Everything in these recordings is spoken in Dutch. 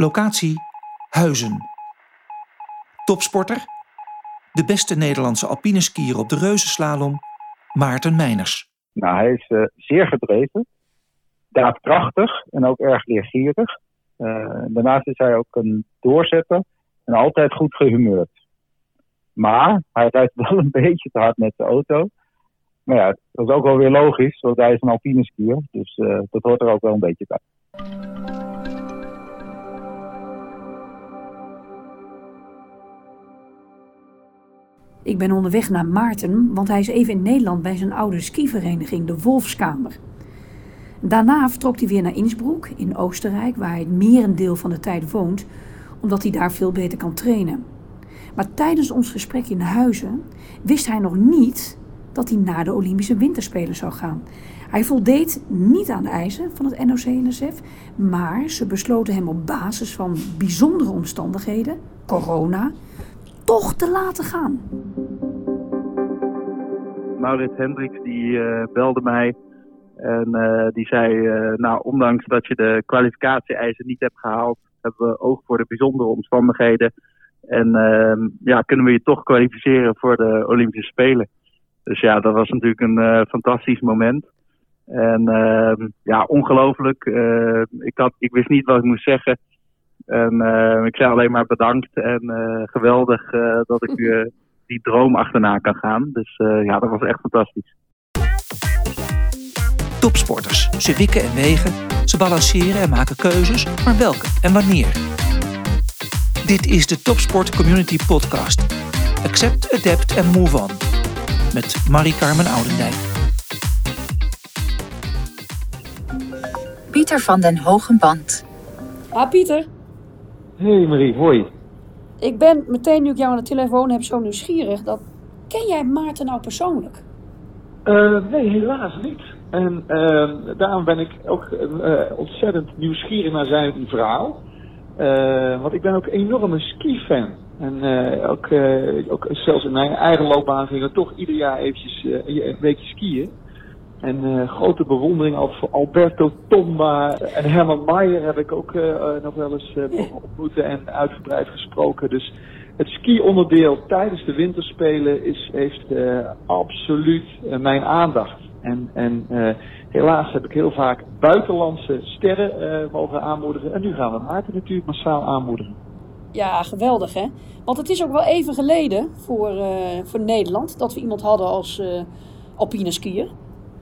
Locatie Huizen. Topsporter? De beste Nederlandse alpineskier op de reuzenslalom, Maarten Meiners. Nou, hij is uh, zeer gedreven, daadkrachtig en ook erg leergierig. Uh, daarnaast is hij ook een doorzetter en altijd goed gehumeurd. Maar hij rijdt wel een beetje te hard met de auto. Maar ja, dat is ook wel weer logisch, want hij is een alpine skier. Dus uh, dat hoort er ook wel een beetje bij. Ik ben onderweg naar Maarten, want hij is even in Nederland bij zijn oude skivereniging, de Wolfskamer. Daarna vertrok hij weer naar Innsbruck in Oostenrijk, waar hij het merendeel van de tijd woont, omdat hij daar veel beter kan trainen. Maar tijdens ons gesprek in Huizen wist hij nog niet dat hij naar de Olympische Winterspelen zou gaan. Hij voldeed niet aan de eisen van het NOC-NSF, maar ze besloten hem op basis van bijzondere omstandigheden, corona, toch te laten gaan. Maurits Hendricks die uh, belde mij en uh, die zei, uh, nou ondanks dat je de kwalificatie-eisen niet hebt gehaald, hebben we oog voor de bijzondere omstandigheden. En ehm, ja, kunnen we je toch kwalificeren voor de Olympische Spelen. Dus ja, dat was natuurlijk een fantastisch moment. En ehm, ja, ongelooflijk. ik, ik wist niet wat ik moest zeggen. En uh, ik zei alleen maar bedankt en uh, geweldig uh, dat ik die droom achterna kan gaan. Dus ja, dat was echt fantastisch. Topsporters, ze wikken en wegen, ze balanceren en maken keuzes, maar welke en wanneer? Dit is de Topsport Community Podcast. Accept, adapt en move on. Met Marie-Carmen Oudendijk. Pieter van den Hogenband. Ah, Pieter. Hey Marie, hoi. Ik ben meteen nu ik jou aan de telefoon heb zo nieuwsgierig. Dat... Ken jij Maarten nou persoonlijk? Uh, nee, helaas niet. En uh, daarom ben ik ook uh, ontzettend nieuwsgierig naar zijn verhaal. want ik ben ook een enorme ski-fan. En ook, ook zelfs in mijn eigen loopbaan gingen we toch ieder jaar eventjes een weekje skiën. En uh, grote bewondering al voor Alberto Tomba en Herman Maier heb ik ook uh, nog wel eens uh, ontmoet en uitgebreid gesproken. Dus het ski-onderdeel tijdens de winterspelen is, heeft absoluut mijn aandacht. En, en helaas heb ik heel vaak buitenlandse sterren mogen aanmoedigen. En nu gaan we Maarten natuurlijk massaal aanmoedigen. Ja, geweldig hè. Want het is ook wel even geleden voor, voor Nederland dat we iemand hadden als alpine skier.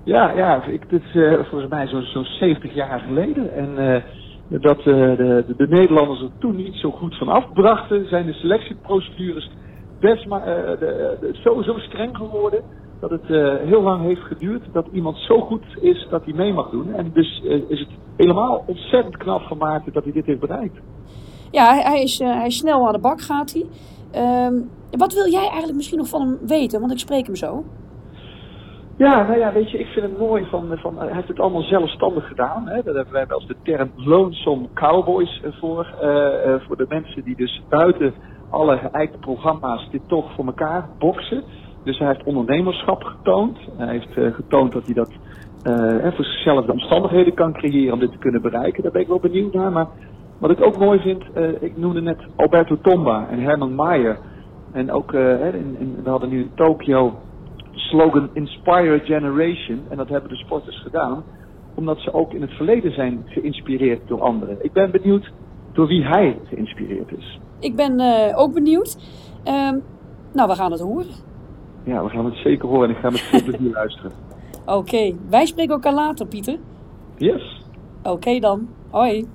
Ja, ja ik, dit is uh, volgens mij zo'n zo 70 jaar geleden. En uh, dat uh, de, de, de, Nederlanders er toen niet zo goed van afbrachten, zijn de selectieprocedures best maar, de, zo, zo streng geworden. Dat het heel lang heeft geduurd dat iemand zo goed is dat hij mee mag doen. En dus is het helemaal ontzettend knap gemaakt dat hij dit heeft bereikt. Ja, hij is, hij snel aan de bak gaat hij. Um, wat wil jij eigenlijk misschien nog van hem weten? Want ik spreek hem zo. Ja, nou ja, weet je, ik vind het mooi van, van hij heeft het allemaal zelfstandig gedaan. Hè. Daar hebben wij wel eens de term lonesome cowboys voor. Uh, uh, voor de mensen die dus buiten alle geëikte programma's dit toch voor elkaar boksen. Dus hij heeft ondernemerschap getoond. Hij heeft getoond dat hij dat voor zichzelf de omstandigheden kan creëren om dit te kunnen bereiken. Daar ben ik wel benieuwd naar. Maar wat ik ook mooi vind, ik noemde net Alberto Tomba en Herman Maier. En ook, in, in, we hadden nu in Tokio slogan Inspire Generation. En dat hebben de sporters gedaan, omdat ze ook in het verleden zijn geïnspireerd door anderen. Ik ben benieuwd door wie hij geïnspireerd is. Ik ben uh, ook benieuwd. Uh, nou, we gaan het horen. Ja, we gaan het zeker horen en ik ga met veel plezier luisteren. Oké, okay. wij spreken elkaar later, Pieter. Yes. Oké okay dan. Hoi.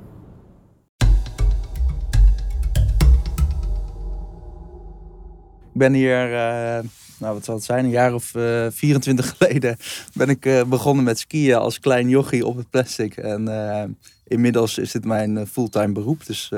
Ik ben hier uh, nou wat zal het zijn, een jaar of uh, eh, 24 geleden ben ik uh, begonnen met skiën als klein jochie op het plastic. En uh, inmiddels is dit mijn fulltime beroep. Dus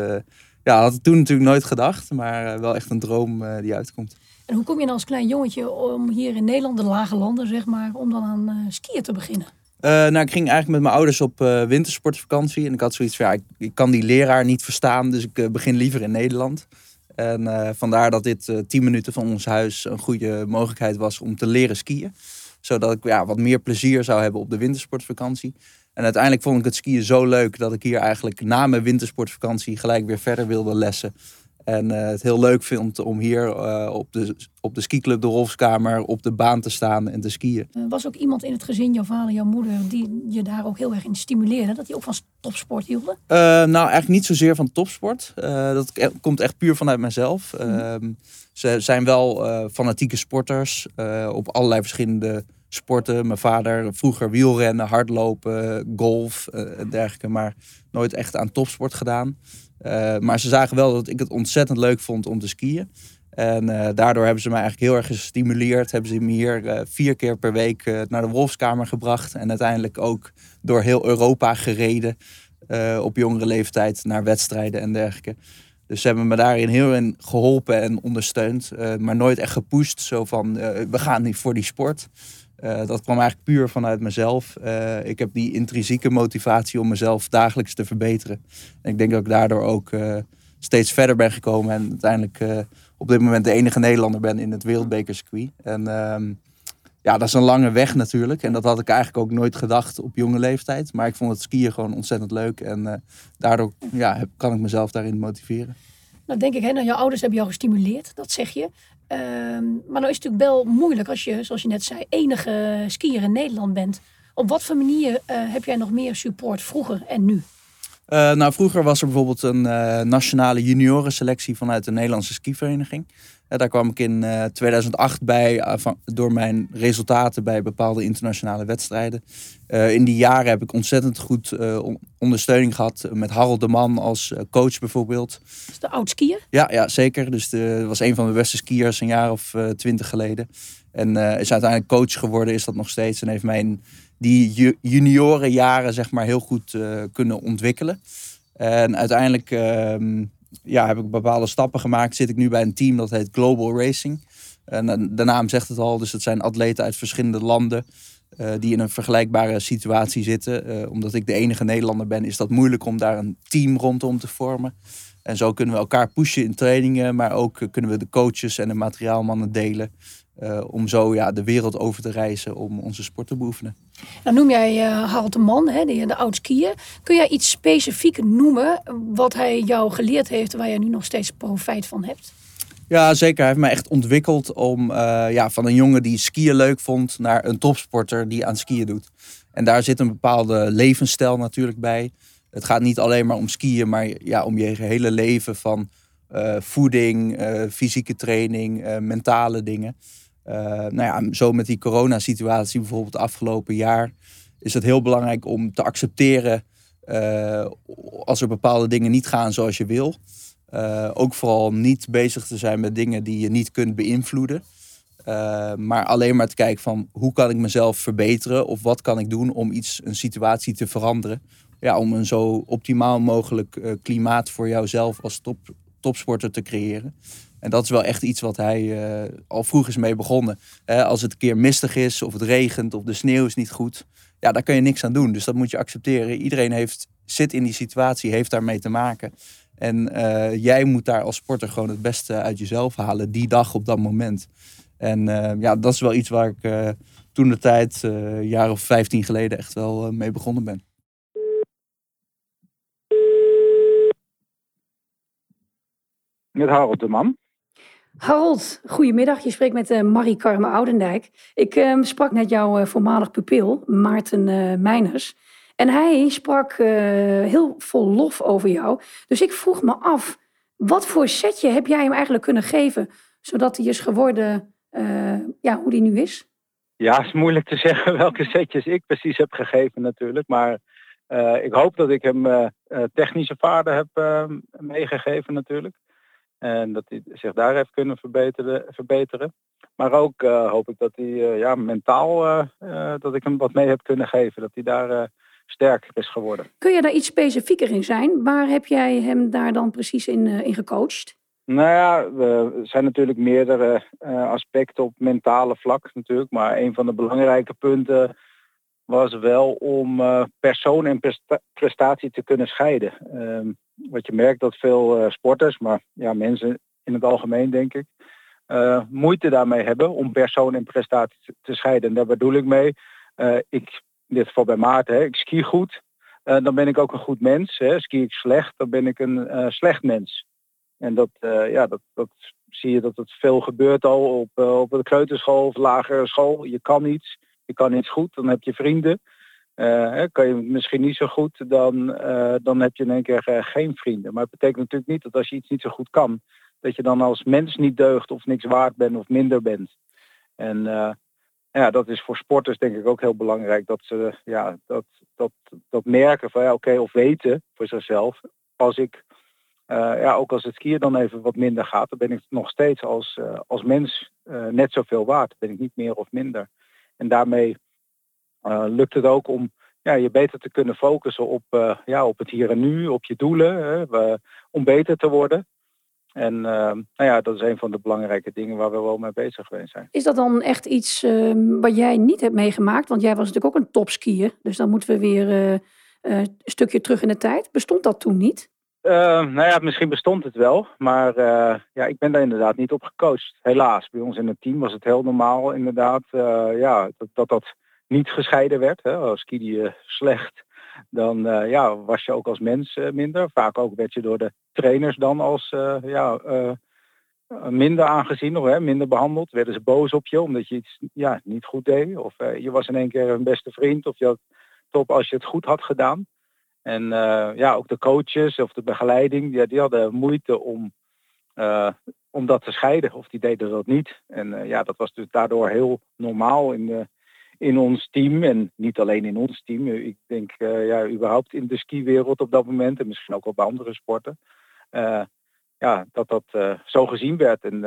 ja, had ik toen natuurlijk nooit gedacht, maar wel echt een droom die uitkomt. En hoe kom je dan als klein jongetje om hier in Nederland, de lage landen zeg maar, om dan aan skiën te beginnen? nou, ik ging eigenlijk met mijn ouders op wintersportvakantie. En ik had zoiets van, ja, ik, ik, kan die leraar niet verstaan, dus ik begin liever in Nederland. En uh, vandaar dat dit uh, eh, 10 minuten van ons huis een goede mogelijkheid was om te leren skiën. Zodat ik ja, wat meer plezier zou hebben op de wintersportvakantie. En uiteindelijk vond ik het skiën zo leuk dat ik hier eigenlijk na mijn wintersportvakantie gelijk weer verder wilde lessen. En uh, het heel leuk vind om hier uh, op, de, op de skiclub de Rolfskamer op de baan te staan en te skiën. Was ook iemand in het gezin, jouw vader, jouw moeder, die je daar ook heel erg in stimuleerde? Dat die ook van topsport hielden? nou, eigenlijk niet zozeer van topsport. dat komt echt puur vanuit mezelf. Mm. Ze zijn wel fanatieke sporters op allerlei verschillende sporten. Mijn vader vroeger wielrennen, hardlopen, golf en dergelijke. Maar nooit echt aan topsport gedaan. Uh, maar ze zagen wel dat ik het ontzettend leuk vond om te skiën. En uh, daardoor hebben ze mij eigenlijk heel erg gestimuleerd. Hebben ze me hier vier keer per week naar de Wolfskamer gebracht. En uiteindelijk ook door heel Europa gereden. op jongere leeftijd naar wedstrijden en dergelijke. Dus ze hebben me daarin heel in geholpen en ondersteund. maar nooit echt gepusht. Zo van, we gaan niet voor die sport. Uh, dat kwam eigenlijk puur vanuit mezelf. Uh, ik heb die intrinsieke motivatie om mezelf dagelijks te verbeteren. En ik denk dat ik daardoor ook uh, steeds verder ben gekomen. En uiteindelijk op dit moment de enige Nederlander ben in het wereldbekercircuit. En ehm, ja, dat is een lange weg natuurlijk. En dat had ik eigenlijk ook nooit gedacht op jonge leeftijd. Maar ik vond het skiën gewoon ontzettend leuk. En daardoor ja, heb, kan ik mezelf daarin motiveren. Nou denk ik, hè, nou, jouw ouders hebben jou gestimuleerd, dat zeg je. Ehm, maar nou is het natuurlijk wel moeilijk als je, zoals je net zei, enige skier in Nederland bent. Op wat voor manier uh, heb jij nog meer support vroeger en nu? Uh, nou, vroeger was er bijvoorbeeld een uh, nationale juniorenselectie vanuit de Nederlandse skivereniging. Daar kwam ik in 2008 bij van, door mijn resultaten bij bepaalde internationale wedstrijden. in die jaren heb ik ontzettend goed ondersteuning gehad met Harold de Man als coach bijvoorbeeld. Is de oud skier? Ja, ja zeker. Dus de, was een van de beste skiers een jaar of twintig geleden. En is uiteindelijk coach geworden, is dat nog steeds. En heeft mij die juniorenjaren zeg maar heel goed kunnen ontwikkelen. En uiteindelijk uh, ja, heb ik bepaalde stappen gemaakt. Zit ik nu bij een team dat heet Global Racing. En eh, de naam zegt het al, dus het zijn atleten uit verschillende landen. Uh, die in een vergelijkbare situatie zitten. Uh, omdat ik de enige Nederlander ben, is dat moeilijk om daar een team rondom te vormen. En zo kunnen we elkaar pushen in trainingen, maar ook kunnen we de coaches en de materiaalmannen delen. Uh, om zo ja, de wereld over te reizen om onze sport te beoefenen. Nou noem jij uh, Harold de Man, hè, de, de oud skier. Kun jij iets specifiek noemen wat hij jou geleerd heeft... waar je nu nog steeds profijt van hebt? Ja, zeker. Hij heeft mij echt ontwikkeld om uh, ja, van een jongen die skiën leuk vond... naar een topsporter die aan skiën doet. En daar zit een bepaalde levensstijl natuurlijk bij. Het gaat niet alleen maar om skiën, maar ja, om je hele leven van... voeding, fysieke training, mentale dingen. Uh, nou ja, zo met die coronasituatie bijvoorbeeld afgelopen jaar is het heel belangrijk om te accepteren uh, als er bepaalde dingen niet gaan zoals je wil. Uh, ook vooral niet bezig te zijn met dingen die je niet kunt beïnvloeden. maar alleen maar te kijken van hoe kan ik mezelf verbeteren of wat kan ik doen om iets, een situatie te veranderen. Ja, om een zo optimaal mogelijk klimaat voor jouzelf als top, topsporter te creëren. En dat is wel echt iets wat hij uh, al vroeg is mee begonnen. als het een keer mistig is, of het regent, of de sneeuw is niet goed. Ja, daar kun je niks aan doen. Dus dat moet je accepteren. Iedereen heeft, zit in die situatie, heeft daarmee te maken. En uh, jij moet daar als sporter gewoon het beste uit jezelf halen. Die dag op dat moment. En uh, ja, dat is wel iets waar ik toen de tijd, een jaar of 15 geleden, echt wel mee begonnen ben. Met Harold de Man. Harold, goedemiddag. Je spreekt met uh, Marie Carme Oudendijk. Ik uh, sprak net jouw uh, voormalig pupil, Maarten uh, Meiners. En hij sprak heel vol lof over jou. Dus ik vroeg me af, wat voor setje heb jij hem eigenlijk kunnen geven... zodat hij is geworden ja, hoe die nu is? Ja, het is moeilijk te zeggen welke setjes ik precies heb gegeven natuurlijk. Maar ik hoop dat ik hem technische vaarden heb meegegeven natuurlijk. En dat hij zich daar heeft kunnen verbeteren. verbeteren. Maar ook uh, hoop ik dat hij uh, ja, mentaal, uh, dat ik hem wat mee heb kunnen geven. Dat hij daar sterker is geworden. Kun je daar iets specifieker in zijn? Waar heb jij hem daar dan precies in, in gecoacht? Nou ja, er zijn natuurlijk meerdere aspecten op mentale vlak natuurlijk. Maar een van de belangrijke punten was wel om persoon en prestatie te kunnen scheiden. Ehm, wat je merkt dat veel uh, sporters, maar ja, mensen in het algemeen denk ik, uh, moeite daarmee hebben om persoon en prestatie te, scheiden. En daar bedoel ik mee, ik in dit geval bij Maarten, ik ski goed, dan ben ik ook een goed mens. Hè. Ski ik slecht, dan ben ik een slecht mens. En dat, ja, dat, dat zie je dat het veel gebeurt al op, op de kleuterschool of lagere school. Je kan iets, je kan iets goed, dan heb je vrienden. Uh, kan je misschien niet zo goed, dan, uh, dan heb je in één keer uh, geen vrienden. Maar het betekent natuurlijk niet dat als je iets niet zo goed kan, dat je dan als mens niet deugt of niks waard bent of minder bent. En ja, dat is voor sporters denk ik ook heel belangrijk dat ze ja, dat, dat, dat merken van ja, oké, of weten voor zichzelf. Als ik, ja, ook als het skiën dan even wat minder gaat, dan ben ik nog steeds als, als mens net zoveel waard. Ben ik niet meer of minder. En daarmee uh, lukt het ook om ja, je beter te kunnen focussen op, uh, ja, op het hier en nu, op je doelen, hè, om beter te worden. En uh, nou ja, dat is een van de belangrijke dingen waar we wel mee bezig geweest zijn. Is dat dan echt iets ehm, wat jij niet hebt meegemaakt? Want jij was natuurlijk ook een topskier. Dus dan moeten we weer een stukje terug in de tijd. Bestond dat toen niet? Nou ja, misschien bestond het wel. Maar ja, ik ben daar inderdaad niet op gecoacht. Helaas. Bij ons in het team was het heel normaal inderdaad ja, dat, dat dat niet gescheiden werd. Hè. Als skiede je slecht, dan ja, was je ook als mens minder. Vaak ook werd je door de trainers dan als ja, minder aangezien of hè, minder behandeld. Werden ze boos op je omdat je iets ja, niet goed deed. Of je was in één keer een beste vriend of je had top als je het goed had gedaan. En ja, ook de coaches of de begeleiding, die, hadden moeite om, om dat te scheiden. Of die deden dat niet. En ja, dat was dus daardoor heel normaal in de in ons team. En niet alleen in ons team. Ik denk ja, überhaupt in de skiwereld op dat moment. En misschien ook bij andere sporten. Ja, dat dat zo gezien werd. En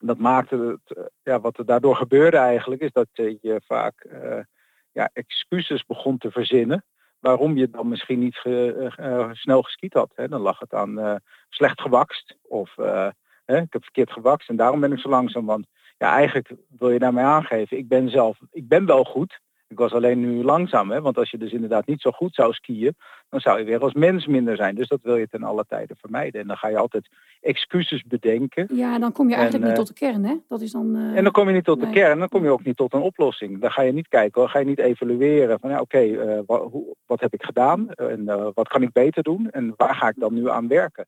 dat maakte het, ja, wat er daardoor gebeurde eigenlijk, is dat je vaak ja, excuses begon te verzinnen. Waarom je dan misschien niet ge, snel geskiet had. Hè. Dan lag het aan slecht gewakst. Of ik heb verkeerd gewakst en daarom ben ik zo langzaam. Want ja, eigenlijk wil je daarmee aangeven, ik ben zelf, ik ben wel goed. Ik was alleen nu langzaam, hè? want als je dus inderdaad niet zo goed zou skiën, dan zou je weer als mens minder zijn. Dus dat wil je ten alle tijden vermijden. En dan ga je altijd excuses bedenken. Ja, en dan kom je eigenlijk niet eh, tot de kern, hè? Dat is dan, uh... En dan kom je niet tot de kern, dan kom je ook niet tot een oplossing. Dan ga je niet kijken, dan ga je niet evalueren van ja, oké, okay, uh, wat, wat, heb ik gedaan en wat kan ik beter doen en waar ga ik dan nu aan werken.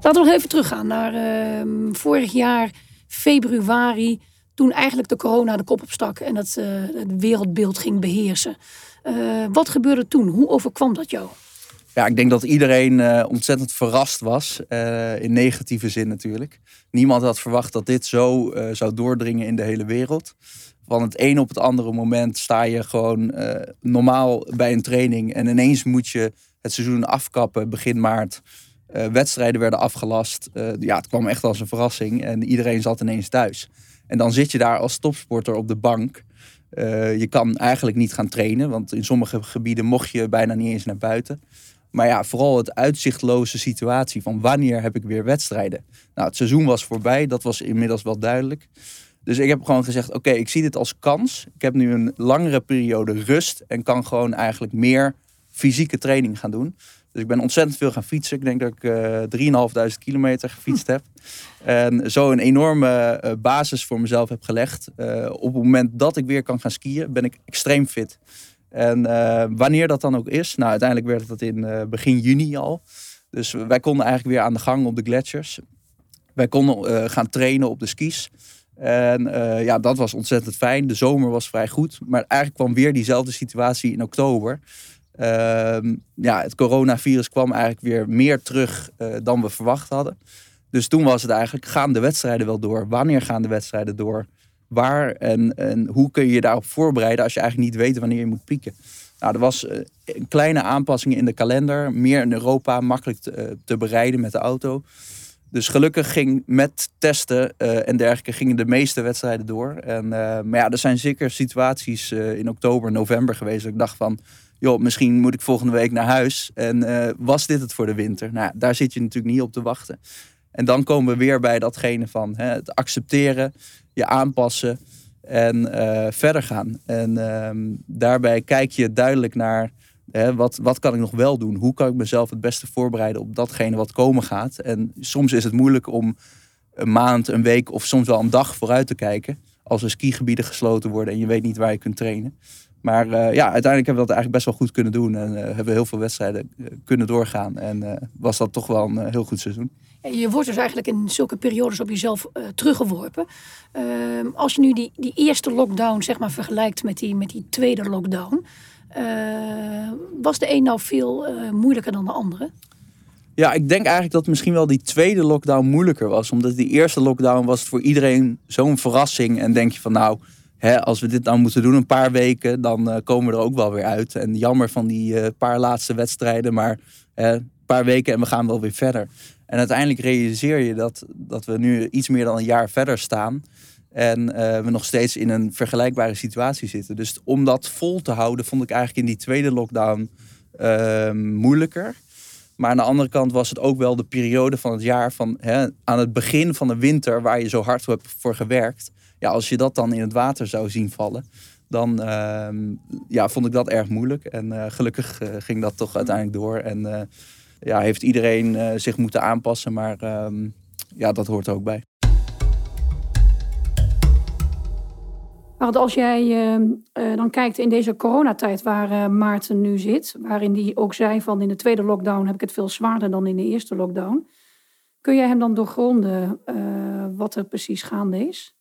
Laten we nog even teruggaan naar uh, vorig jaar februari. Toen eigenlijk de corona de kop opstak en het, uh, het wereldbeeld ging beheersen. Uh, wat gebeurde toen? Hoe overkwam dat jou? Ja, ik denk dat iedereen uh, ontzettend verrast was. in negatieve zin natuurlijk. Niemand had verwacht dat dit zo zou doordringen in de hele wereld. Van het een op het andere moment sta je gewoon normaal bij een training. En ineens moet je het seizoen afkappen begin maart. Uh, wedstrijden werden afgelast. Uh, ja, het kwam echt als een verrassing. En iedereen zat ineens thuis. En dan zit je daar als topsporter op de bank. Uh, je kan eigenlijk niet gaan trainen. Want in sommige gebieden mocht je bijna niet eens naar buiten. Maar ja, vooral het uitzichtloze situatie van wanneer heb ik weer wedstrijden. Nou, het seizoen was voorbij. Dat was inmiddels wel duidelijk. Dus ik heb gewoon gezegd, oké, ik zie dit als kans. Ik heb nu een langere periode rust. En kan gewoon eigenlijk meer fysieke training gaan doen. Dus ik ben ontzettend veel gaan fietsen. Ik denk dat ik uh, eh, 3.500 kilometer gefietst heb. En zo een enorme uh, basis voor mezelf heb gelegd. Uh, op het moment dat ik weer kan gaan skiën, ben ik extreem fit. En wanneer dat dan ook is, nou uiteindelijk werd dat in begin juni al. Dus wij konden eigenlijk weer aan de gang op de gletsjers. Wij konden gaan trainen op de skis. En ja, dat was ontzettend fijn. De zomer was vrij goed. Maar eigenlijk kwam weer diezelfde situatie in oktober. Ehm, ja, het coronavirus kwam eigenlijk weer meer terug uh, dan we verwacht hadden. Dus toen was het eigenlijk, gaan de wedstrijden wel door? Wanneer gaan de wedstrijden door? Waar en, en hoe kun je je daarop voorbereiden als je eigenlijk niet weet wanneer je moet pieken? Nou, er was uh, een kleine aanpassing in de kalender. Meer in Europa, makkelijk te, uh, te bereiden met de auto. Dus gelukkig ging met testen en dergelijke gingen de meeste wedstrijden door. En, maar ja, er zijn zeker situaties in oktober, november geweest. Dat ik dacht van, joh, misschien moet ik volgende week naar huis. En uh, was dit het voor de winter? Nou, daar zit je natuurlijk niet op te wachten. En dan komen we weer bij datgene van hè, het accepteren, je aanpassen en uh, verder gaan. En uh, daarbij kijk je duidelijk naar hè, wat, wat kan ik nog wel doen? Hoe kan ik mezelf het beste voorbereiden op datgene wat komen gaat? En soms is het moeilijk om een maand, een week of soms wel een dag vooruit te kijken. Als er skigebieden gesloten worden en je weet niet waar je kunt trainen. Maar ja, uiteindelijk hebben we dat eigenlijk best wel goed kunnen doen. En hebben we heel veel wedstrijden kunnen doorgaan. En was dat toch wel een heel goed seizoen. Je wordt dus eigenlijk in zulke periodes op jezelf uh, teruggeworpen. Ehm, als je nu die, die eerste lockdown zeg maar, vergelijkt met die, met die tweede lockdown. Uh, was de een nou veel moeilijker dan de andere? Ja, ik denk eigenlijk dat misschien wel die tweede lockdown moeilijker was. Omdat die eerste lockdown was voor iedereen zo'n verrassing. En denk je van nou, hè, als we dit nou moeten doen een paar weken, dan komen we er ook wel weer uit. En jammer van die paar laatste wedstrijden, maar een paar weken en we gaan wel weer verder. En uiteindelijk realiseer je dat, dat we nu iets meer dan een jaar verder staan. En uh, we nog steeds in een vergelijkbare situatie zitten. Dus om dat vol te houden, vond ik eigenlijk in die tweede lockdown uh, moeilijker. Maar aan de andere kant was het ook wel de periode van het jaar van hè, aan het begin van de winter, waar je zo hard hebt voor gewerkt. Ja, als je dat dan in het water zou zien vallen, dan uh, ja, vond ik dat erg moeilijk. En eh, gelukkig eh, ging dat toch uiteindelijk door. En ja, heeft iedereen zich moeten aanpassen. Maar um, ja, dat hoort er ook bij. Want als jij uh, dan kijkt in deze coronatijd waar Maarten nu zit, waarin hij ook zei van in de tweede lockdown heb ik het veel zwaarder dan in de eerste lockdown. Kun jij hem dan doorgronden wat er precies gaande is?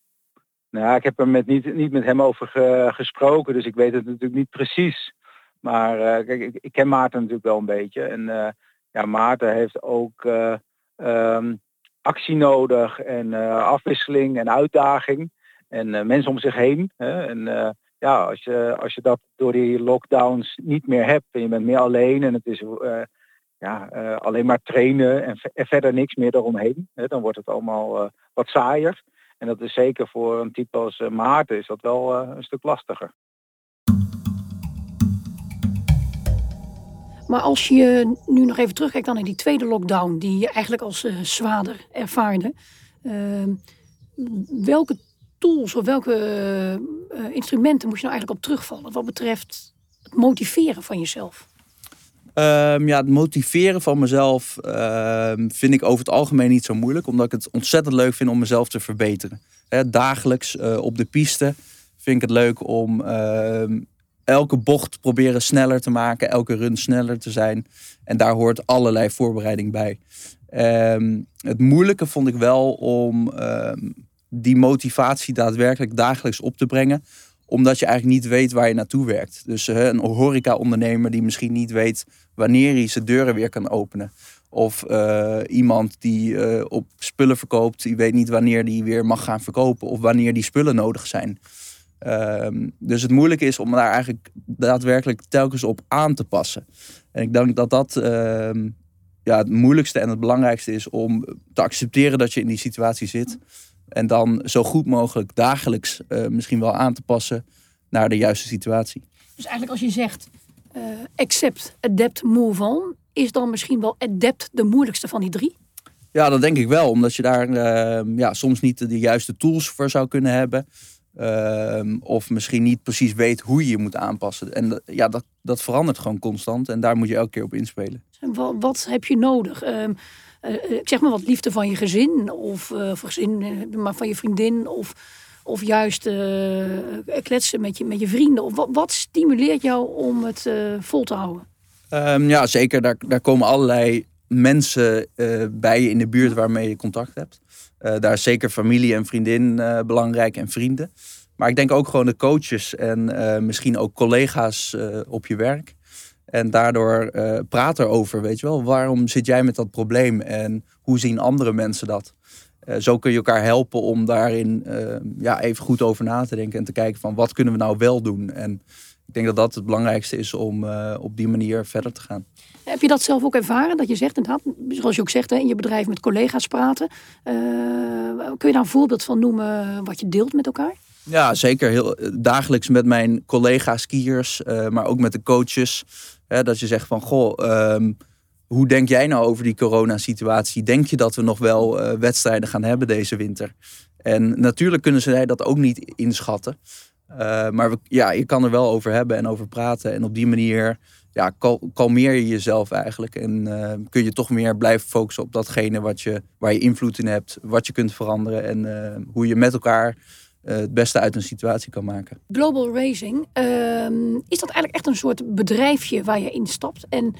Nou, ik heb er met niet, niet met hem over ge, gesproken, dus ik weet het natuurlijk niet precies. Maar kijk, ik, ik, ken Maarten natuurlijk wel een beetje. En ja, Maarten heeft ook uh, um, actie nodig en afwisseling en uitdaging en mensen om zich heen. Hè? En ja, als je, als je dat door die lockdowns niet meer hebt en je bent meer alleen en het is ja, alleen maar trainen en, verder niks meer eromheen, hè? dan wordt het allemaal wat saaier. En dat is zeker voor een type als Maarten is dat wel een stuk lastiger. Maar als je nu nog even terugkijkt dan naar die tweede lockdown, die je eigenlijk als uh, zwaarder ervaarde. Uh, welke tools of welke instrumenten moest je nou eigenlijk op terugvallen wat betreft het motiveren van jezelf? Um, ja, het motiveren van mezelf uh, vind ik over het algemeen niet zo moeilijk, omdat ik het ontzettend leuk vind om mezelf te verbeteren. Dagelijks uh, op de piste vind ik het leuk om ehm, elke bocht proberen sneller te maken, elke run sneller te zijn. En daar hoort allerlei voorbereiding bij. Het moeilijke vond ik wel om die motivatie daadwerkelijk dagelijks op te brengen omdat je eigenlijk niet weet waar je naartoe werkt. Dus uh, een horeca-ondernemer die misschien niet weet wanneer hij zijn deuren weer kan openen. Of uh, iemand die uh, op spullen verkoopt, die weet niet wanneer die weer mag gaan verkopen. Of wanneer die spullen nodig zijn. Um, dus het moeilijke is om daar eigenlijk daadwerkelijk telkens op aan te passen. En ik denk dat dat uh, ja, het moeilijkste en het belangrijkste is om te accepteren dat je in die situatie zit. En dan zo goed mogelijk dagelijks uh, misschien wel aan te passen naar de juiste situatie. Dus eigenlijk als je zegt uh, accept, adapt, move on, is dan misschien wel adapt de moeilijkste van die drie? Ja, dat denk ik wel. Omdat je daar uh, ja, soms niet de juiste tools voor zou kunnen hebben. Uh, of misschien niet precies weet hoe je je moet aanpassen. En ja, dat, dat verandert gewoon constant. En daar moet je elke keer op inspelen. Wat, wat heb je nodig? Uh, uh, zeg maar wat liefde van je gezin. Of uh, gezin, maar van je vriendin. Of, of juist kletsen met je, met je vrienden. Wat, stimuleert jou om het vol te houden? Um, ja, zeker. Daar, daar komen allerlei mensen bij je in de buurt waarmee je contact hebt. Daar is zeker familie en vriendin belangrijk en vrienden. Maar ik denk ook gewoon de coaches en misschien ook collega's op je werk. En daardoor praat erover, weet je wel. Waarom zit jij met dat probleem en hoe zien andere mensen dat? zo kun je elkaar helpen om daarin ja, even goed over na te denken en te kijken van wat kunnen we nou wel doen. En ik denk dat dat het belangrijkste is om op die manier verder te gaan. Heb je dat zelf ook ervaren? Dat je zegt, inderdaad, zoals je ook zegt, hè, in je bedrijf met collega's praten. Uh, kun je daar een voorbeeld van noemen wat je deelt met elkaar? Ja, zeker. Heel, dagelijks met mijn collega's skiers, uh, maar ook met de coaches. Hè, dat je zegt van, goh, um, hoe denk jij nou over die coronasituatie? Denk je dat we nog wel uh, wedstrijden gaan hebben deze winter? En natuurlijk kunnen zij dat ook niet inschatten. maar ja, je kan er wel over hebben en over praten. En op die manier ja, kalmeer je jezelf eigenlijk. En kun je toch meer blijven focussen op datgene wat je, waar je invloed in hebt, wat je kunt veranderen en hoe je met elkaar het beste uit een situatie kan maken. Global Racing, ehm, is dat eigenlijk echt een soort bedrijfje waar je instapt? En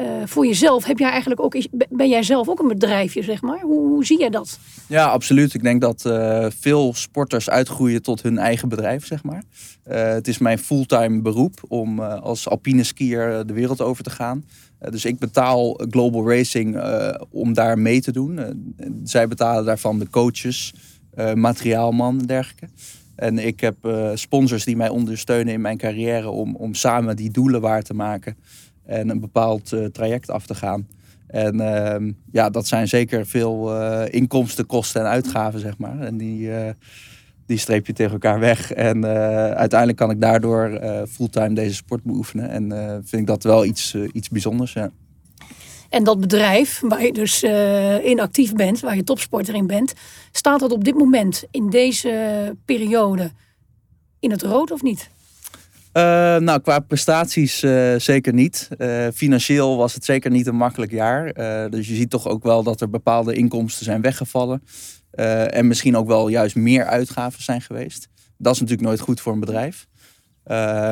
uh, voor jezelf heb jij eigenlijk ook, ben jij zelf ook een bedrijfje, zeg maar? Hoe, hoe zie jij dat? Ja, absoluut. Ik denk dat uh, veel sporters uitgroeien tot hun eigen bedrijf, zeg maar. Het is mijn fulltime beroep om als alpine skier de wereld over te gaan. dus ik betaal Global Racing om daar mee te doen. zij betalen daarvan de coaches, materiaalman en dergelijke. En ik heb sponsors die mij ondersteunen in mijn carrière om, om samen die doelen waar te maken en een bepaald uh, traject af te gaan. En uh, ja, dat zijn zeker veel uh, inkomsten, kosten en uitgaven, zeg maar. En die, die streep je tegen elkaar weg. En uiteindelijk kan ik daardoor fulltime deze sport beoefenen. En vind ik dat wel iets, iets bijzonders, ja. En dat bedrijf waar je dus in actief bent, waar je topsporter in bent, staat dat op dit moment in deze periode in het rood of niet? Uh, nou, qua prestaties uh, zeker niet. Uh, financieel was het zeker niet een makkelijk jaar. dus je ziet toch ook wel dat er bepaalde inkomsten zijn weggevallen. en misschien ook wel juist meer uitgaven zijn geweest. Dat is natuurlijk nooit goed voor een bedrijf.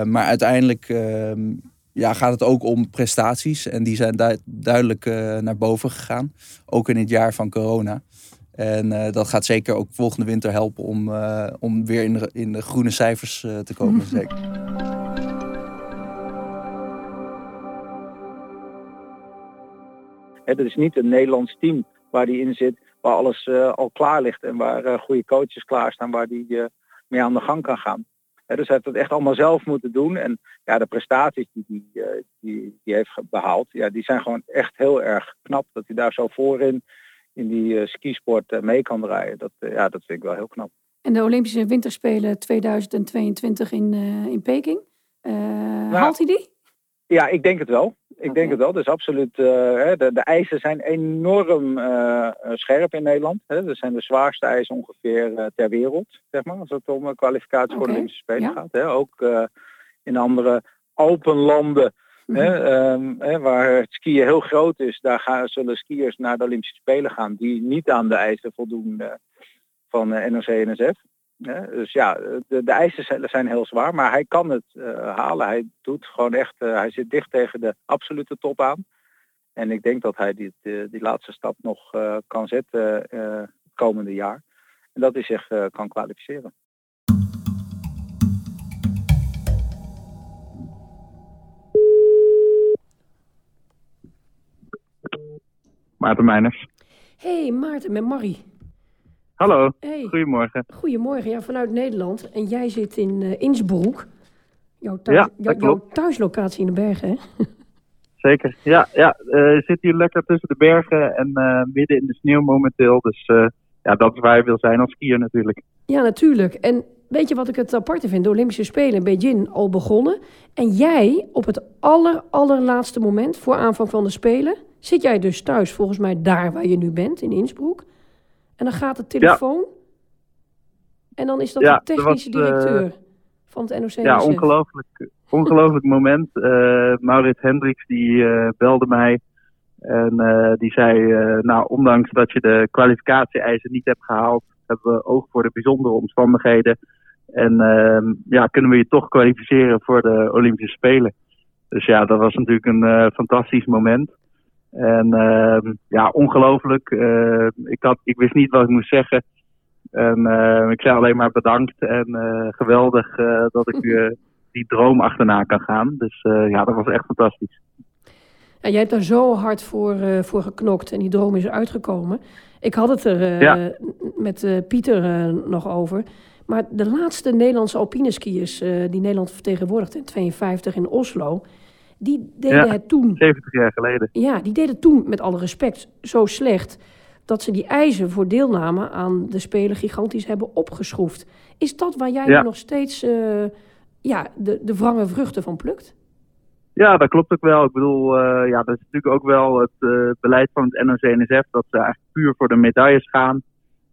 maar uiteindelijk ehm, ja, gaat het ook om prestaties. En die zijn du duidelijk naar boven gegaan. Ook in het jaar van corona. En dat gaat zeker ook volgende winter helpen om, om weer in de, in de groene cijfers te komen. Zeker. Het is niet een Nederlands team waar die in zit, waar alles uh, al klaar ligt en waar uh, goede coaches klaarstaan, waar die uh, mee aan de gang kan gaan. Dus hij heeft het echt allemaal zelf moeten doen. En ja, de prestaties die hij die, die, die heeft behaald, ja, die zijn gewoon echt heel erg knap. Dat hij daar zo voorin in die skisport mee kan draaien. Dat, ja, dat vind ik wel heel knap. En de Olympische Winterspelen 2022 in, in Peking, nou, haalt hij die? Ja, ik denk het wel. Ik denk het wel. Dus absoluut. Uh, de, de eisen zijn enorm uh, scherp in Nederland. Hè. Dat zijn de zwaarste eisen ongeveer uh, ter wereld, zeg maar, als het om kwalificatie okay. voor de Olympische Spelen ja. gaat. Hè. Ook in andere Alpenlanden, mm -hmm. hè, um, hè, waar het skiën heel groot is, daar gaan, zullen skiers naar de Olympische Spelen gaan die niet aan de eisen voldoen van NOC-NSF. Ja, dus ja, de, de eisen zijn heel zwaar, maar hij kan het uh, halen. Hij doet gewoon echt, uh, hij zit dicht tegen de absolute top aan. En ik denk dat hij die, die, die laatste stap nog uh, kan zetten het komende jaar. En dat hij zich kan kwalificeren. Maarten Meiners. Hey Maarten, met Marie. Hallo, hey. goedemorgen. Goedemorgen, ja, vanuit Nederland. En jij zit in uh, Innsbruck. Jouw, thuis, ja, jouw thuislocatie in de bergen, hè? Zeker, ja. ja uh, je zit hier lekker tussen de bergen en uh, midden in de sneeuw momenteel. Dus ja, dat is waar je wil zijn als skier natuurlijk. Ja, natuurlijk. En weet je wat ik het aparte vind? De Olympische Spelen in Beijing al begonnen. En jij op het aller, allerlaatste moment voor aanvang van de Spelen... zit jij dus thuis volgens mij daar waar je nu bent, in Innsbruck... En dan gaat de telefoon. Ja. En dan is dat ja, de technische was, directeur uh, van het NOC. Ja, ongelooflijk, ongelooflijk moment. Uh, Maurits Hendricks die uh, belde mij. En die zei, nou ondanks dat je de kwalificatie-eisen niet hebt gehaald, hebben we oog voor de bijzondere omstandigheden. En ehm, ja, kunnen we je toch kwalificeren voor de Olympische Spelen. Dus ja, dat was natuurlijk een fantastisch moment. En uh, ja, ongelooflijk. Uh, ik, had, ik wist niet wat ik moest zeggen. En uh, ik zei alleen maar bedankt en uh, geweldig dat ik die droom achterna kan gaan. Dus ja, dat was echt fantastisch. Jij hebt daar zo hard voor, voor geknokt en die droom is uitgekomen. Ik had het er ja. met Pieter nog over. Maar de laatste Nederlandse alpineskiers die Nederland vertegenwoordigde in 52 in Oslo die deden het toen... 70 jaar geleden. Ja, die deden toen, met alle respect, zo slecht... dat ze die eisen voor deelname aan de Spelen gigantisch hebben opgeschroefd. Is dat waar jij ja. nog steeds uh, ja, de, de wrange vruchten van plukt? Ja, dat klopt ook wel. Ik bedoel, uh, ja, dat is natuurlijk ook wel het uh, beleid van het NOC-NSF... dat ze eigenlijk puur voor de medailles gaan...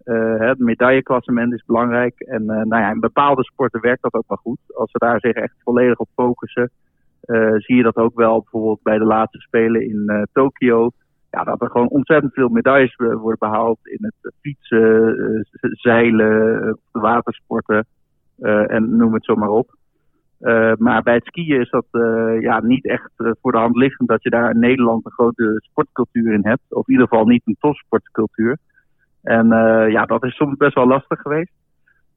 Uh, het medailleklassement is belangrijk. En uh, nou ja, in bepaalde sporten werkt dat ook wel goed. Als we daar zich echt volledig op focussen. Zie je dat ook wel bijvoorbeeld bij de laatste Spelen in Tokio. Ja, dat er gewoon ontzettend veel medailles worden behaald in het fietsen, zeilen, watersporten en noem het zo maar op. maar bij het skiën is dat ja, niet echt voor de hand liggend dat je daar in Nederland een grote sportcultuur in hebt. Of in ieder geval niet een topsportcultuur. En ja, dat is soms best wel lastig geweest.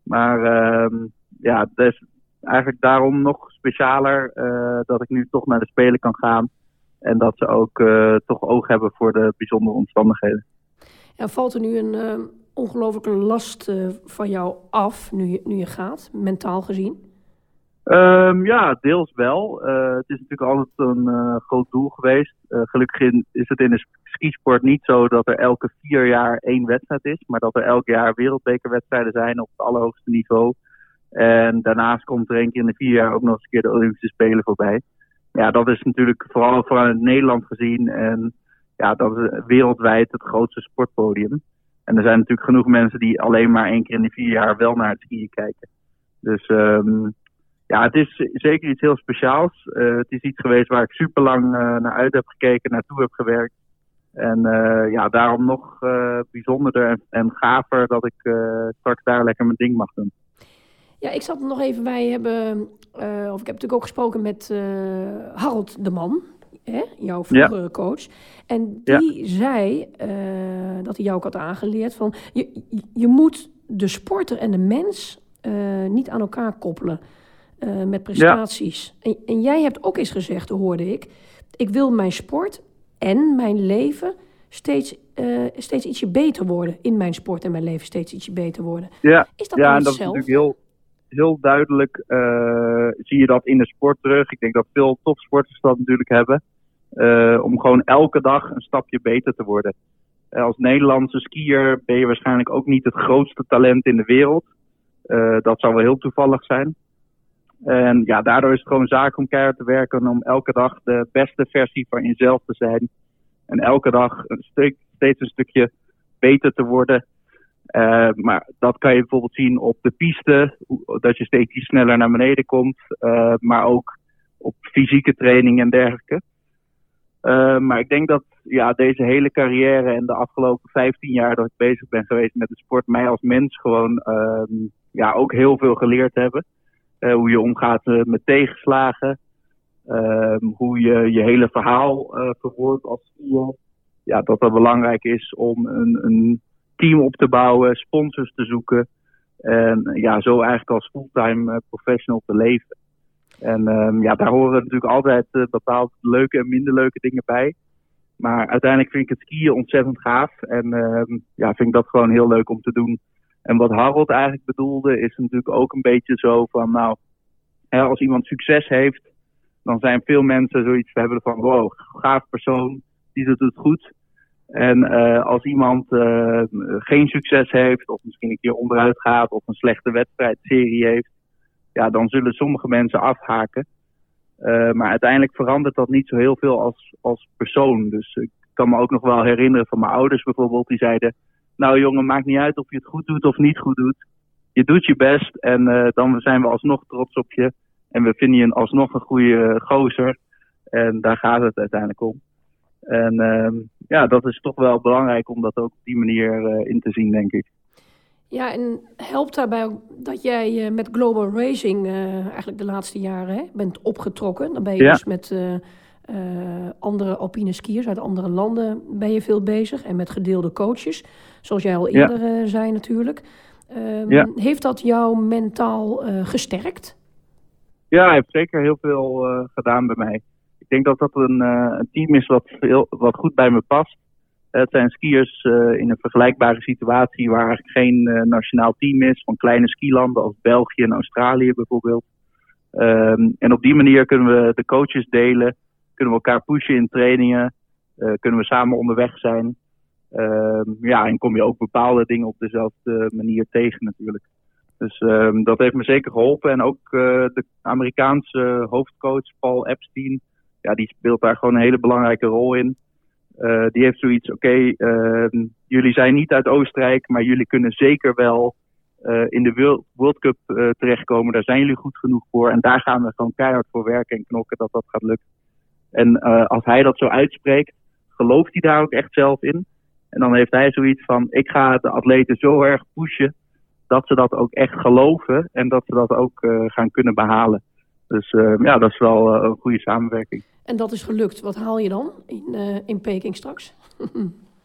Maar uh, ja, dus eigenlijk daarom nog specialer uh, dat ik nu toch naar de Spelen kan gaan. En dat ze ook uh, toch oog hebben voor de bijzondere omstandigheden. Ja, valt er nu een uh, ongelofelijke last van jou af nu je, nu je gaat, mentaal gezien? Um, ja, deels wel. het is natuurlijk altijd een groot doel geweest. gelukkig in, is het in de skisport niet zo dat er elke vier jaar één wedstrijd is, maar dat er elk jaar wereldbekerwedstrijden zijn op het allerhoogste niveau. En daarnaast komt er één keer in de vier jaar ook nog eens een keer de Olympische Spelen voorbij. Ja, dat is natuurlijk vooral vanuit Nederland gezien en ja, dat is wereldwijd het grootste sportpodium. En er zijn natuurlijk genoeg mensen die alleen maar één keer in de vier jaar wel naar het skiën kijken. Dus um, ja, het is zeker iets heel speciaals. Uh, het is iets geweest waar ik super lang uh, naar uit heb gekeken, naartoe heb gewerkt. En uh, ja, daarom nog bijzonderder en, en, gaver dat ik straks daar lekker mijn ding mag doen. Ja, ik zat nog even, wij hebben, of ik heb natuurlijk ook gesproken met Harold de Man, hè, jouw vroegere ja. coach. En die ja. zei dat hij jou ook had aangeleerd van, je, je moet de sporter en de mens niet aan elkaar koppelen met prestaties. Ja. En, en jij hebt ook eens gezegd, hoorde ik, ik wil mijn sport en mijn leven steeds, uh, steeds ietsje beter worden. In mijn sport en mijn leven steeds ietsje beter worden. Ja, is dat ja en dat is natuurlijk heel, heel duidelijk. Uh, zie je dat in de sport terug. Ik denk dat veel topsporters dat natuurlijk hebben. Uh, om gewoon elke dag een stapje beter te worden. als Nederlandse skier ben je waarschijnlijk ook niet het grootste talent in de wereld. dat zou wel heel toevallig zijn. En ja, daardoor is het gewoon zaak om keihard te werken om elke dag de beste versie van jezelf te zijn. En elke dag een stuk, steeds een stukje beter te worden. Uh, maar dat kan je bijvoorbeeld zien op de piste, dat je steeds sneller naar beneden komt. Uh, maar ook op fysieke training en dergelijke. Uh, maar ik denk dat ja, deze hele carrière en de afgelopen 15 jaar dat ik bezig ben geweest met de sport, mij als mens gewoon ehm, ja, ook heel veel geleerd hebben. Hoe je omgaat met tegenslagen. Uh, hoe je je hele verhaal verwoordt als skier. Ja, dat het belangrijk is om een, een, team op te bouwen, sponsors te zoeken. En ja, zo eigenlijk als fulltime professional te leven. En um, ja, daar horen natuurlijk altijd bepaald leuke en minder leuke dingen bij. Maar uiteindelijk vind ik het skiën ontzettend gaaf. En ehm, ja, vind ik dat gewoon heel leuk om te doen. En wat Harold eigenlijk bedoelde, is natuurlijk ook een beetje zo van, nou, als iemand succes heeft, dan zijn veel mensen zoiets hebben van, wow, gaaf persoon, die doet het goed. En uh, als iemand uh, geen succes heeft, of misschien een keer onderuit gaat, of een slechte wedstrijdserie heeft, ja, dan zullen sommige mensen afhaken. Uh, maar uiteindelijk verandert dat niet zo heel veel als, als persoon. Dus ik kan me ook nog wel herinneren van mijn ouders bijvoorbeeld, die zeiden, nou jongen, maakt niet uit of je het goed doet of niet goed doet. Je doet je best en dan zijn we alsnog trots op je. En we vinden je alsnog een goede gozer. En daar gaat het uiteindelijk om. En uh, ja, dat is toch wel belangrijk om dat ook op die manier uh, in te zien, denk ik. Ja, en helpt daarbij ook dat jij met Global Racing eigenlijk de laatste jaren hè, bent opgetrokken. Dan ben je ja. dus met uh, andere alpine skiers uit andere landen ben je veel bezig. En met gedeelde coaches, zoals jij al eerder ja. zei natuurlijk. Um, ja. Heeft dat jou mentaal gesterkt? Ja, hij heeft zeker heel veel gedaan bij mij. Ik denk dat dat een, een team is wat, veel, wat goed bij me past. Het zijn skiers in een vergelijkbare situatie waar eigenlijk geen nationaal team is. Van kleine skilanden als België en Australië bijvoorbeeld. Um, en op die manier kunnen we de coaches delen kunnen we elkaar pushen in trainingen. Kunnen we samen onderweg zijn. Uh, ja, en kom je ook bepaalde dingen op dezelfde manier tegen natuurlijk. Dus uh, dat heeft me zeker geholpen. En ook de Amerikaanse hoofdcoach Paul Epstein, ja, die speelt daar gewoon een hele belangrijke rol in. Uh, die heeft zoiets, oké, okay, jullie zijn niet uit Oostenrijk, maar jullie kunnen zeker wel eh, in de World, World Cup eh, terechtkomen. Daar zijn jullie goed genoeg voor. En daar gaan we gewoon keihard voor werken en knokken dat dat gaat lukken. En eh, als hij dat zo uitspreekt, gelooft hij daar ook echt zelf in. En dan heeft hij zoiets van: ik ga de atleten zo erg pushen dat ze dat ook echt geloven en dat ze dat ook eh, gaan kunnen behalen. Dus eh, ja, dat is wel eh, een goede samenwerking. En dat is gelukt. Wat haal je dan in, eh, in Peking straks?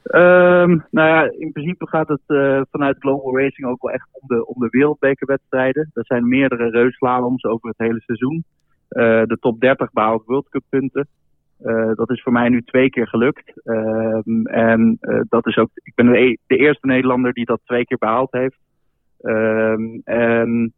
Ehm, nou ja, in principe gaat het eh, vanuit Global Racing ook wel echt om de, om de wereldbekerwedstrijden. Er zijn meerdere reusslaloms over het hele seizoen. Eh, de top 30 behaalt World Cup punten. Dat is voor mij nu twee keer gelukt. Ehm, en dat is ook, ik ben de, e- de eerste Nederlander die dat twee keer behaald heeft. Ehm, en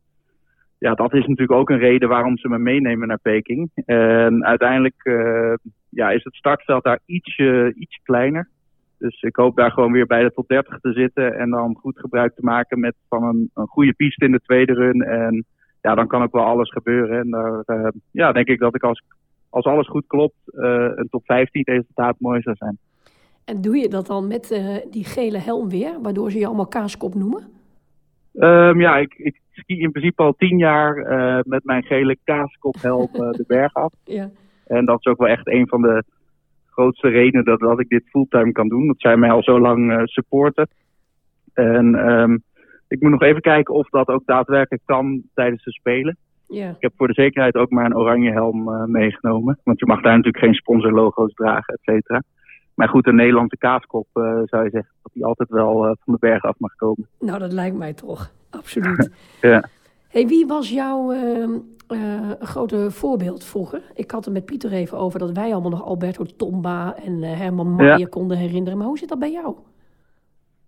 ja, dat is natuurlijk ook een reden waarom ze me meenemen naar Peking. En uiteindelijk eh, ja, is het startveld daar ietsje, iets kleiner. Dus ik hoop daar gewoon weer bij de top 30 te zitten en dan goed gebruik te maken met van een, een goede piste in de tweede run. En ja, dan kan ook wel alles gebeuren. En daar eh, ja, denk ik dat ik als, als alles goed klopt, eh, een top 15 resultaat mooi zou zijn. En doe je dat dan met eh, die gele helm weer, waardoor ze je allemaal kaaskop noemen? Ehm, ja, ik, ik ski in principe al tien jaar eh, met mijn gele kaaskophelm eh, de berg af. Ja. En dat is ook wel echt een van de grootste redenen dat, dat ik dit fulltime kan doen. Dat zij mij al zo lang eh, supporten. En ehm, ik moet nog even kijken of dat ook daadwerkelijk kan tijdens de Spelen. Ja. Ik heb voor de zekerheid ook maar een oranje helm meegenomen. Want je mag daar natuurlijk geen sponsorlogo's dragen, et cetera. Maar goed, een Nederlandse kaaskop zou je zeggen dat die altijd wel van de berg af mag komen. Nou, dat lijkt mij toch. Absoluut. Ja. Hey, wie was jouw ehm, eh, grote voorbeeld vroeger? Ik had het met Pieter even over dat wij allemaal nog Alberto Tomba en eh, Herman Maier konden herinneren. Maar hoe zit dat bij jou?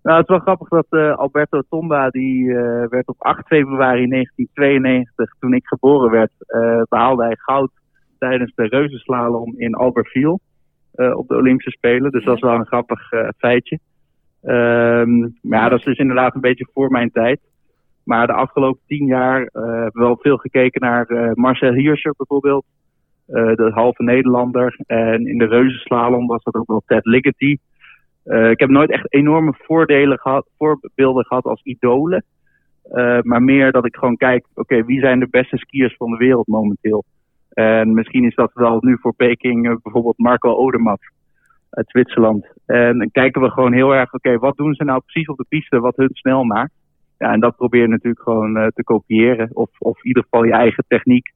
Nou, het is wel grappig dat eh, Alberto Tomba, die werd op 8 februari 1992, toen ik geboren werd, eh, behaalde hij goud tijdens de reuzenslalom in Albertville op de Olympische Spelen. Dus dat is wel een grappig feitje. Ehm, maar ja, dat is dus inderdaad een beetje voor mijn tijd. Maar de afgelopen tien jaar eh, hebben we wel veel gekeken naar eh, Marcel Hirscher bijvoorbeeld. eh, de halve Nederlander. En in de reuzenslalom was dat ook wel Ted Ligety. Ik heb nooit echt enorme voordelen gehad, voorbeelden gehad als idolen. Maar meer dat ik gewoon kijk, oké, wie zijn de beste skiers van de wereld momenteel? En misschien is dat wel nu voor Peking bijvoorbeeld Marco Odermatt uit Zwitserland. En dan kijken we gewoon heel erg, oké, wat doen ze nou precies op de piste wat hun snel maakt? Ja, en dat probeer je natuurlijk gewoon eh, te kopiëren. Of, of in ieder geval je eigen techniek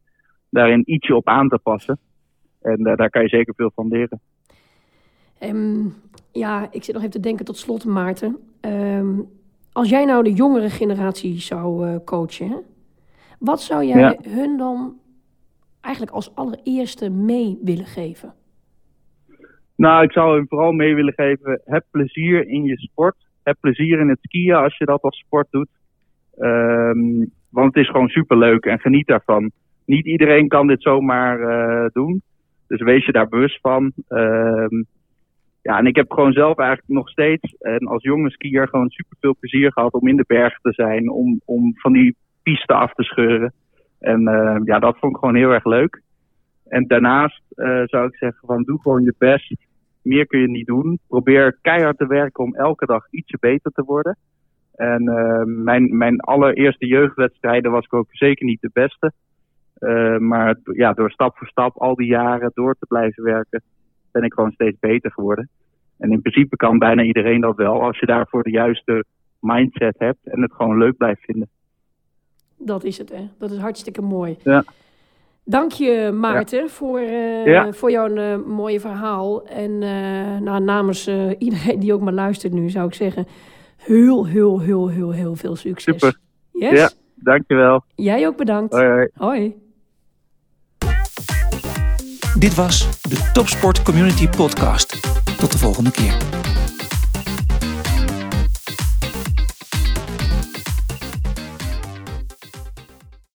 daarin ietsje op aan te passen. En eh, daar kan je zeker veel van leren. Ehm, ja, ik zit nog even te denken tot slot, Maarten. Ehm, als jij nou de jongere generatie zou eh, coachen, hè? wat zou jij Ja. hun dan eigenlijk als allereerste mee willen geven? Nou, ik zou hem vooral mee willen geven. Heb plezier in je sport. Heb plezier in het skiën als je dat als sport doet. Ehm, want het is gewoon superleuk en geniet daarvan. Niet iedereen kan dit zomaar eh, doen. Dus wees je daar bewust van. Ehm, ja, en ik heb gewoon zelf eigenlijk nog steeds, en als jonge skier, gewoon super veel plezier gehad om in de bergen te zijn. Om, om van die piste af te scheuren. En eh, ja, dat vond ik gewoon heel erg leuk. En daarnaast eh, zou ik zeggen van doe gewoon je best. Meer kun je niet doen. Probeer keihard te werken om elke dag ietsje beter te worden. En eh, mijn, mijn allereerste jeugdwedstrijden was ik ook zeker niet de beste. Eh, maar ja, door stap voor stap al die jaren door te blijven werken, ben ik gewoon steeds beter geworden. En in principe kan bijna iedereen dat wel, als je daarvoor de juiste mindset hebt en het gewoon leuk blijft vinden. Dat is het, hè? Dat is hartstikke mooi. Ja. Dank je, Maarten, voor, eh, Ja. voor jouw mooie verhaal. En eh, nou, namens iedereen die ook maar luistert nu, zou ik zeggen... heel, heel, heel, heel, heel veel succes. Super. Yes? Ja, dankjewel. Jij ook bedankt. Hoi, hoi. Hoi. Dit was de Topsport Community Podcast. Tot de volgende keer.